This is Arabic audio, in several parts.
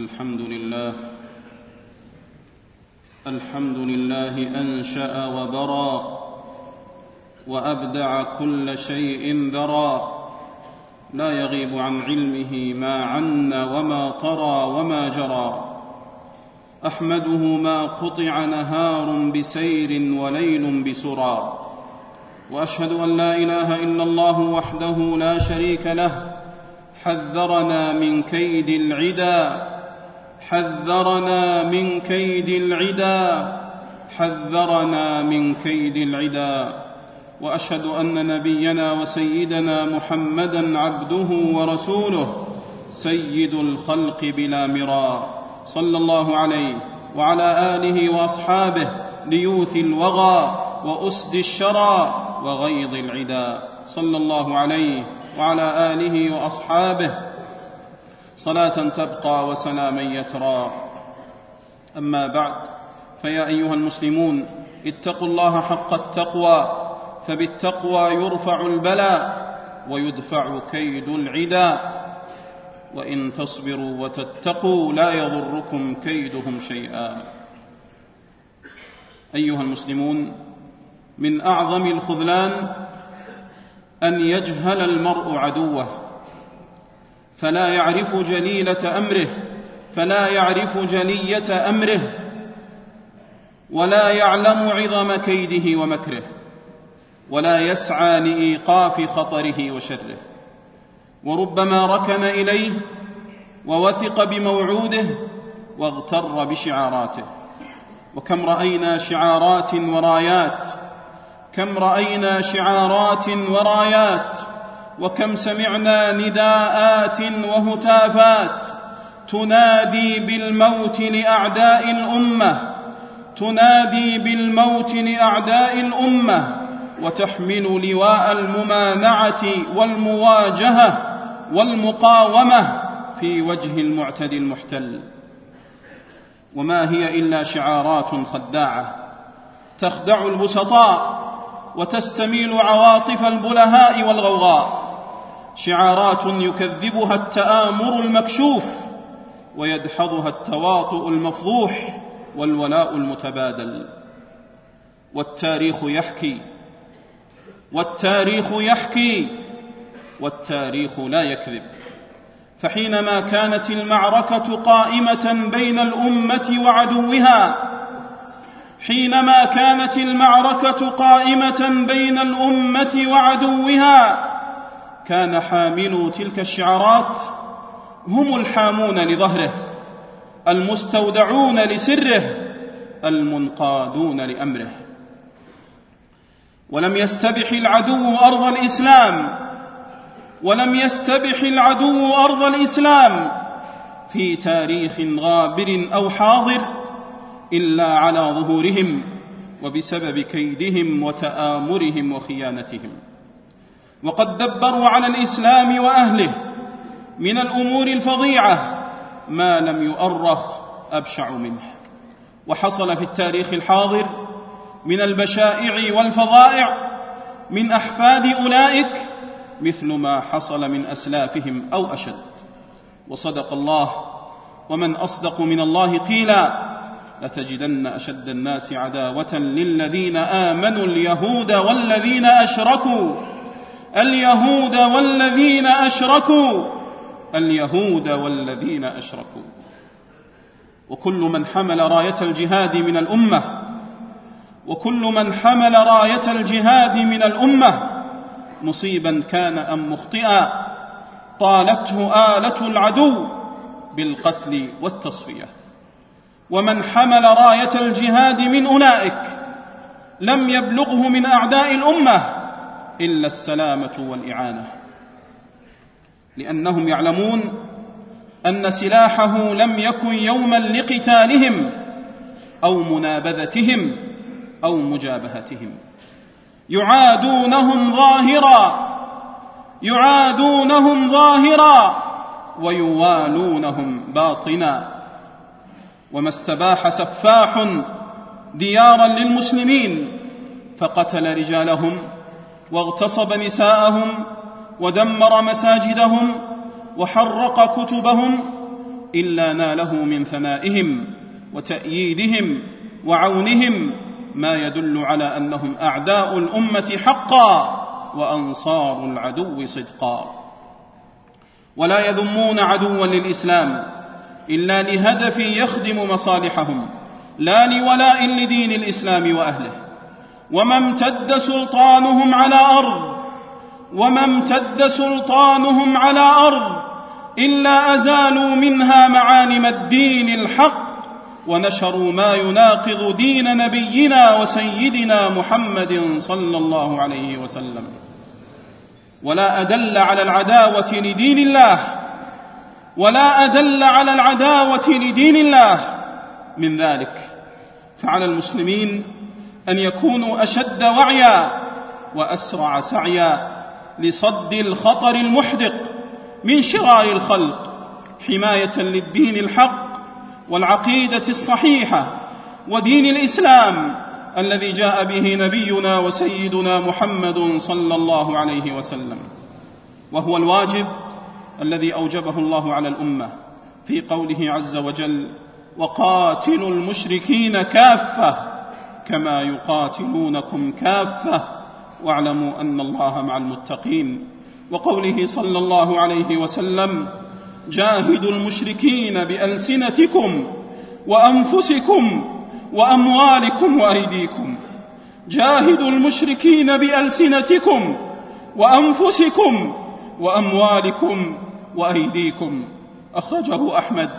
الحمد لله. الحمد لله أنشأ وبرى وأبدع كل شيء ذرى. لا يغيب عن علمه ما عن وما طرى وما جرى. أحمده ما قطع نهار بسير وليل بسرى. وأشهد أن لا إله إلا الله وحده لا شريك له. حذرنا من كيد العدا. حذرنا من كيد العدا حذرنا من كيد العدا. وأشهد أن نبينا وسيدنا محمدا عبده ورسوله سيد الخلق بلا مرى صلى الله عليه وعلى آله وأصحابه ليوث الوغى وأسد الشرى وغيض العدا. صلى الله عليه وعلى آله وأصحابه صلاة تبقى وسلاما يترى. أما بعد فيا أيها المسلمون اتقوا الله حق التقوى فبالتقوى يرفع البلاء ويدفع كيد العدا. وإن تصبروا وتتقوا لا يضركم كيدهم شيئا. أيها المسلمون من أعظم الخذلان أن يجهل المرء عدوه. فلا يعرف جليلة أمره فلا يعرف جليه أمره ولا يعلم عظم كيده ومكره ولا يسعى لإيقاف خطره وشره. وربما ركن إليه ووثق بموعوده واغتر بشعاراته. وكم رأينا شعارات ورايات كم رأينا شعارات ورايات وكم سمعنا نداءات وهتافات تنادي بالموت لأعداء الأمة تنادي بالموت لأعداء الأمة وتحمل لواء الممانعة والمواجهة والمقاومة في وجه المعتدي المحتل. وما هي إلا شعارات خداعة تخدع البسطاء وتستميل عواطف البلهاء والغوغاء. شعارات يكذبها التآمر المكشوف ويدحضها التواطؤ المفضوح والولاء المتبادل. والتاريخ يحكي والتاريخ يحكي والتاريخ لا يكذب. فحينما كانت المعركة قائمة بين الأمة وعدوها حينما كانت المعركة قائمة بين الأمة وعدوها كان حاملو تلك الشعارات هم الحامون لظهره المستودعون لسره المنقادون لأمره. ولم يستبح العدو أرض الإسلام ولم يستبح العدو أرض الإسلام في تاريخ غابر أو حاضر إلا على ظهورهم وبسبب كيدهم وتآمرهم وخيانتهم. وقد دبروا على الإسلام وأهله من الأمور الفظيعة ما لم يؤرخ أبشع منه. وحصل في التاريخ الحاضر من البشائع والفظائع من أحفاد أولئك مثل ما حصل من أسلافهم أو أشد. وصدق الله ومن أصدق من الله قيلا لتجدن أشد الناس عداوة للذين آمنوا اليهود والذين أشركوا. اليهود والذين أشركوا. اليهود والذين أشركوا. وكل من حمل راية الجهاد من الأمة. وكل من حمل راية الجهاد من الأمة. مصيبا كان أم مخطئا. طالته آلة العدو بالقتل والتصفية. ومن حمل راية الجهاد من أولئك لم يبلغه من أعداء الأمة. إلا السلامة والإعانة. لأنهم يعلمون أن سلاحه لم يكن يوما لقتالهم أو منابذتهم أو مجابهتهم. يعادونهم ظاهرا يعادونهم ظاهرا ويوالونهم باطنا. وما استباح سفاح ديارا للمسلمين فقتل رجالهم. واغتصب نساءهم ودمر مساجدهم وحرق كتبهم إلا ناله من ثنائهم وتأييدهم وعونهم ما يدل على أنهم أعداء الأمة حقا وأنصار العدو صدقا. ولا يذمون عدوا للإسلام إلا لهدف يخدم مصالحهم لا لولاء لدين الإسلام وأهله. وما امتد سلطانهم على ارض وما امتد سلطانهم على ارض الا ازالوا منها معالم الدين الحق ونشروا ما يناقض دين نبينا وسيدنا محمد صلى الله عليه وسلم. ولا ادل على العداوه لدين الله ولا ادل على العداوه لدين الله. من ذلك فعلى المسلمين أن يكونوا أشد وعيا وأسرع سعيا لصد الخطر المحدق من شرار الخلق حماية للدين الحق والعقيدة الصحيحة ودين الإسلام الذي جاء به نبينا وسيدنا محمد صلى الله عليه وسلم. وهو الواجب الذي أوجبه الله على الأمة في قوله عز وجل وقاتلوا المشركين كافة كما يقاتلونكم كافة واعلموا أن الله مع المتقين. وقوله صلى الله عليه وسلم جاهدوا المشركين بألسنتكم وأنفسكم وأموالكم وأيديكم. جاهدوا المشركين بألسنتكم وأنفسكم وأموالكم وأيديكم. أخرجه أحمد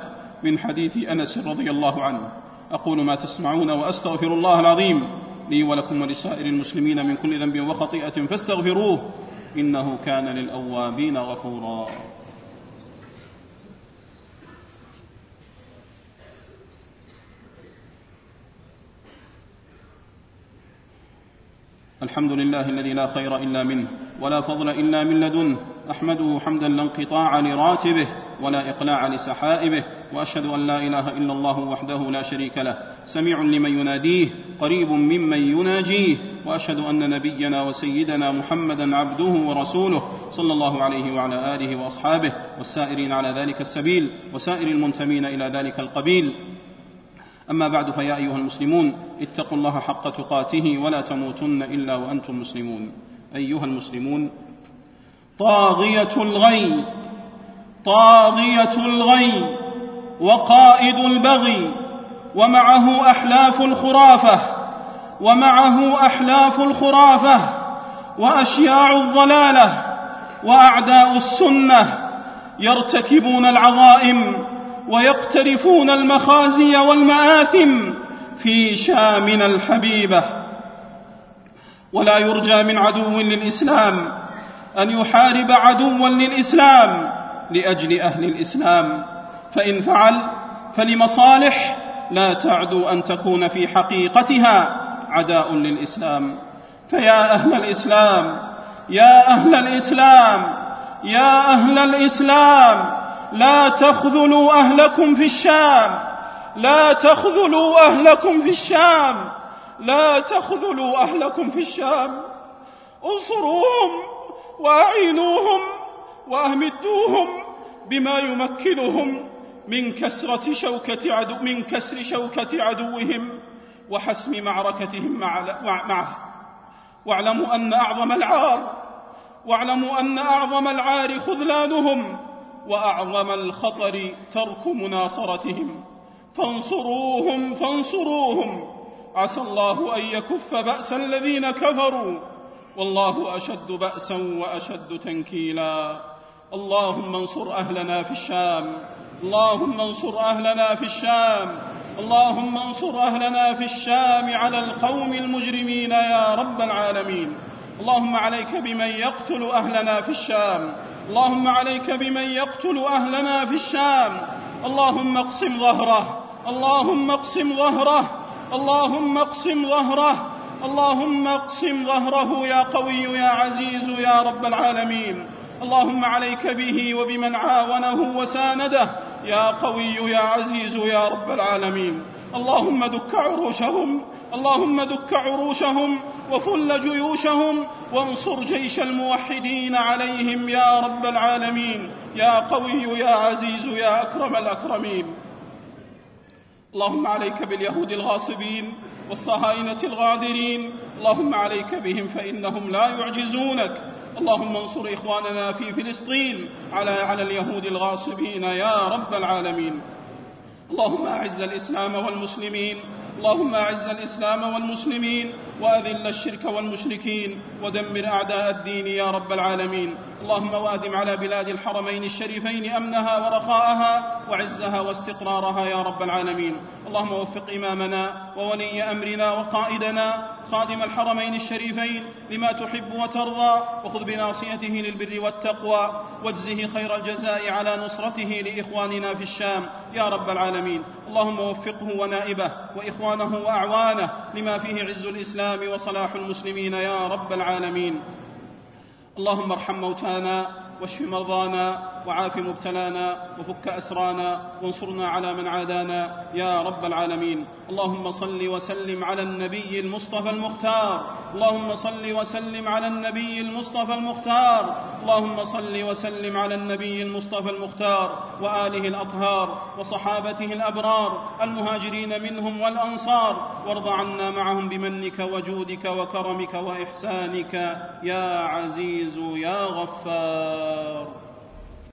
من حديث أنس رضي الله عنه. أقول ما تسمعون وأستغفر الله العظيم. لي ولكم ولسائر المسلمين من كل ذنب وخطيئة فاستغفروه إنه كان للأوابين غفورا. الحمد لله الذي لا خير إلا منه ولا فضل إلا من لدنه أحمده حمدا لا انقطاع لراتبه ولا إقلاع لسحائبه وأشهد أن لا إله إلا الله وحده لا شريك له سميع لمن يناديه قريب ممن يناجيه وأشهد أن نبينا وسيدنا محمدا عبده ورسوله صلى الله عليه وعلى آله وأصحابه والسائرين على ذلك السبيل وسائر المنتمين إلى ذلك القبيل. أما بعد فيا أيها المسلمون اتقوا الله حق تقاته ولا تموتن إلا وأنتم مسلمون. أيها المسلمون طاغية الغي طاغية الغي وقائد البغي ومعه أحلاف الخرافة ومعه أحلاف الخرافة وأشياع الضلالة وأعداء السنة يرتكبون العظائم ويقترفون المخازي والمآثم في شامنا الحبيبة. ولا يرجى من عدو للإسلام أن يحارب عدوا للإسلام لأجل أهل الإسلام. فإن فعل فلمصالح لا تعدو أن تكون في حقيقتها عداء للإسلام. فيا أهل الإسلام يا أهل الإسلام يا أهل الإسلام لا تخذلوا أهلكم في الشام. لا تخذلوا أهلكم في الشام. لا تخذلوا أهلكم في الشام. انصروهم وأعينوهم وأهمدوهم بما يمكنهم من كسرة شوكة عدو من كسر شوكة عدوهم وحسم معركتهم معه. واعلموا أن أعظم العار واعلموا أن أعظم العار خذلانهم. وأعظم الخطر ترك مناصرتهم. فانصروهم فانصروهم. عسى الله أن يكف بأس الذين كفروا. والله أشد بأسا وأشد تنكيلا. اللهم انصر أهلنا في الشام. اللهم انصر أهلنا في الشام. اللهم انصر أهلنا في الشام على القوم المجرمين يا رب العالمين. اللهم عليك بمن يقتل أهلنا في الشام. اللهم عليك بمن يقتل أهلنا في الشام. اللهم اقسم ظهره. اللهم اقسم ظهره. اللهم اقسم ظهره. اللهم اقسم ظهره يا قوي يا عزيز يا رب العالمين. اللهم عليك به وبمن عاونه وسانده يا قوي يا عزيز يا رب العالمين. اللهم دك عروشهم. اللهم دك عروشهم. وفل جيوشهم وانصر جيش الموحدين عليهم يا رب العالمين يا قوي يا عزيز يا أكرم الأكرمين. اللهم عليك باليهود الغاصبين والصهاينة الغادرين اللهم عليك بهم فإنهم لا يعجزونك. اللهم انصر إخواننا في فلسطين على على اليهود الغاصبين يا رب العالمين. اللهم أعز الإسلام والمسلمين اللهم أعز الإسلام والمسلمين وأذل الشرك والمشركين ودمر أعداء الدين يا رب العالمين اللهم وادم على بلاد الحرمين الشريفين أمنها ورخاءها وعزها واستقرارها يا رب العالمين. اللهم وفق إمامنا وولي أمرنا وقائدنا خادم الحرمين الشريفين لما تحب وترضى وخذ بناصيته للبر والتقوى واجزه خير الجزاء على نصرته لإخواننا في الشام يا رب العالمين. اللهم وفقه ونائبه وإخوانه وأعوانه لما فيه عز الإسلام وصلاح المسلمين يا رب العالمين. اللهم ارحم موتانا واشف مرضانا وعاف مبتلانا وفك أسرانا وانصرنا على من عادانا يا رب العالمين. اللهم صل وسلم على النبي المصطفى المختار. اللهم صل وسلم على النبي المصطفى المختار. اللهم صل وسلم على النبي المصطفى المختار وآله الأطهار وصحابته الأبرار المهاجرين منهم والأنصار. وارض عنا معهم بمنك وجودك وكرمك وإحسانك يا عزيز يا غفار.